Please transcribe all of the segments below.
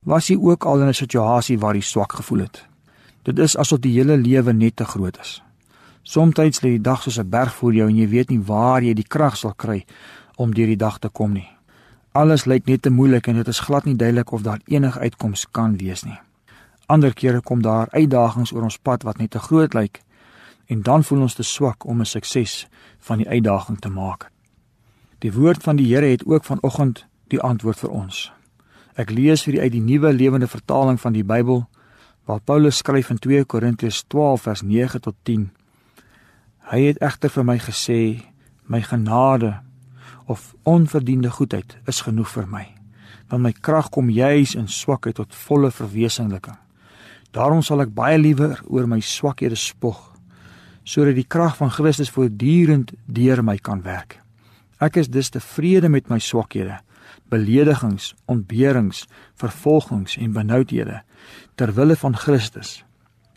Was jy ook al in 'n situasie waar jy swak gevoel het? Dit is asof die hele lewe net te groot is. Somstyds lê die dag soos 'n berg voor jou en jy weet nie waar jy die krag sal kry om deur die dag te kom nie. Alles lyk net te moeilik en dit is glad nie duidelik of daar enige uitkoms kan wees nie. Ander kere kom daar uitdagings oor ons pad wat net te groot lyk en dan voel ons te swak om 'n sukses van die uitdaging te maak. Die woord van die Here het ook vanoggend die antwoord vir ons. Ek lees vir u uit die nuwe lewende vertaling van die Bybel waar Paulus skryf in 2 Korintiërs 12 vers 9 tot 10. Hy het egter vir my gesê, my genade of onverdiende goedheid is genoeg vir my, want my krag kom juis in swakheid tot volle verwesenliking. Daarom sal ek baie liewer oor my swakhede spog, sodat die krag van Christus voortdurend deur my kan werk. Ek is dus tevrede met my swakhede, beledigings, ontberings, vervolgings en benoudhede ter wille van Christus.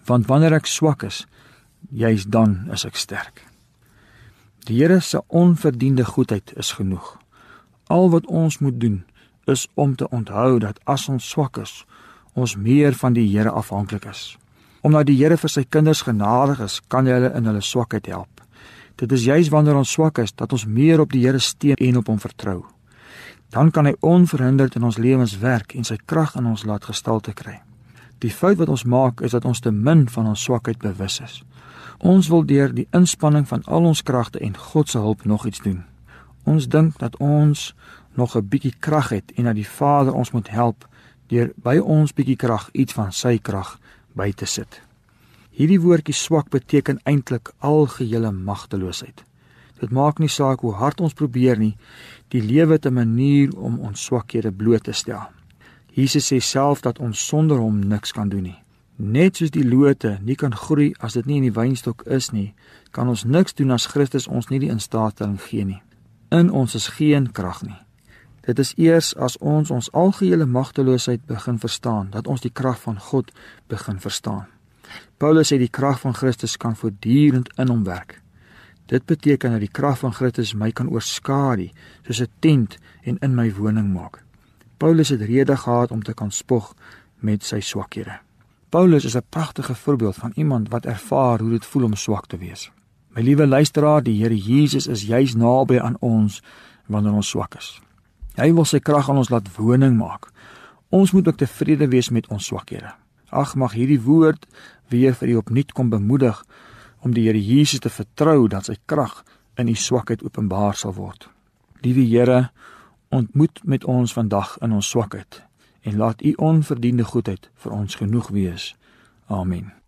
Want wanneer ek swak is, juis dan is ek sterk. Die Here se onverdiende goedheid is genoeg. Al wat ons moet doen is om te onthou dat as ons swak is, ons meer van die Here afhanklik is. Omdat die Here vir sy kinders genadig is, kan hy hulle in hulle swakheid help. Dit is juis wanneer ons swak is dat ons meer op die Here steun en op hom vertrou. Dan kan hy onverhinderd in ons lewens werk en sy krag in ons laat gestalte kry. Die fout wat ons maak is dat ons te min van ons swakheid bewus is. Ons wil deur die inspanning van al ons kragte en God se hulp nog iets doen. Ons dink dat ons nog 'n bietjie krag het en dat die Vader ons moet help deur by ons bietjie krag iets van sy krag by te sit. Hierdie woordjie swak beteken eintlik algehele magteloosheid. Dit maak nie saak hoe hard ons probeer nie, die lewe het 'n manier om ons swakhede bloot te stel. Jesus sê self dat ons sonder hom niks kan doen nie. Net soos die lote nie kan groei as dit nie in die wynstok is nie, kan ons niks doen as Christus ons nie die instaatstelling gee nie. In ons is geen krag nie. Dit is eers as ons ons algehele magteloosheid begin verstaan dat ons die krag van God begin verstaan. Paulus sê die krag van Christus kan voortdurend in hom werk. Dit beteken dat die krag van Christus my kan oorskadu soos 'n tent en in my woning maak. Paulus het rede gehad om te kan spog met sy swakhede. Paulus is 'n pragtige voorbeeld van iemand wat ervaar hoe dit voel om swak te wees. My liewe luisteraar, die Here Jesus is juis naby aan ons wanneer ons swak is. Hy wil sy krag aan ons laat woning maak. Ons moet ook tevrede wees met ons swakhede. Ag mag hierdie woord weer vir u opnuut kom bemoedig om die Here Jesus te vertrou dat sy krag in u swakheid openbaar sal word. Liewe Here, ontmoet met ons vandag in ons swakheid en laat u onverdiende goedheid vir ons genoeg wees. Amen.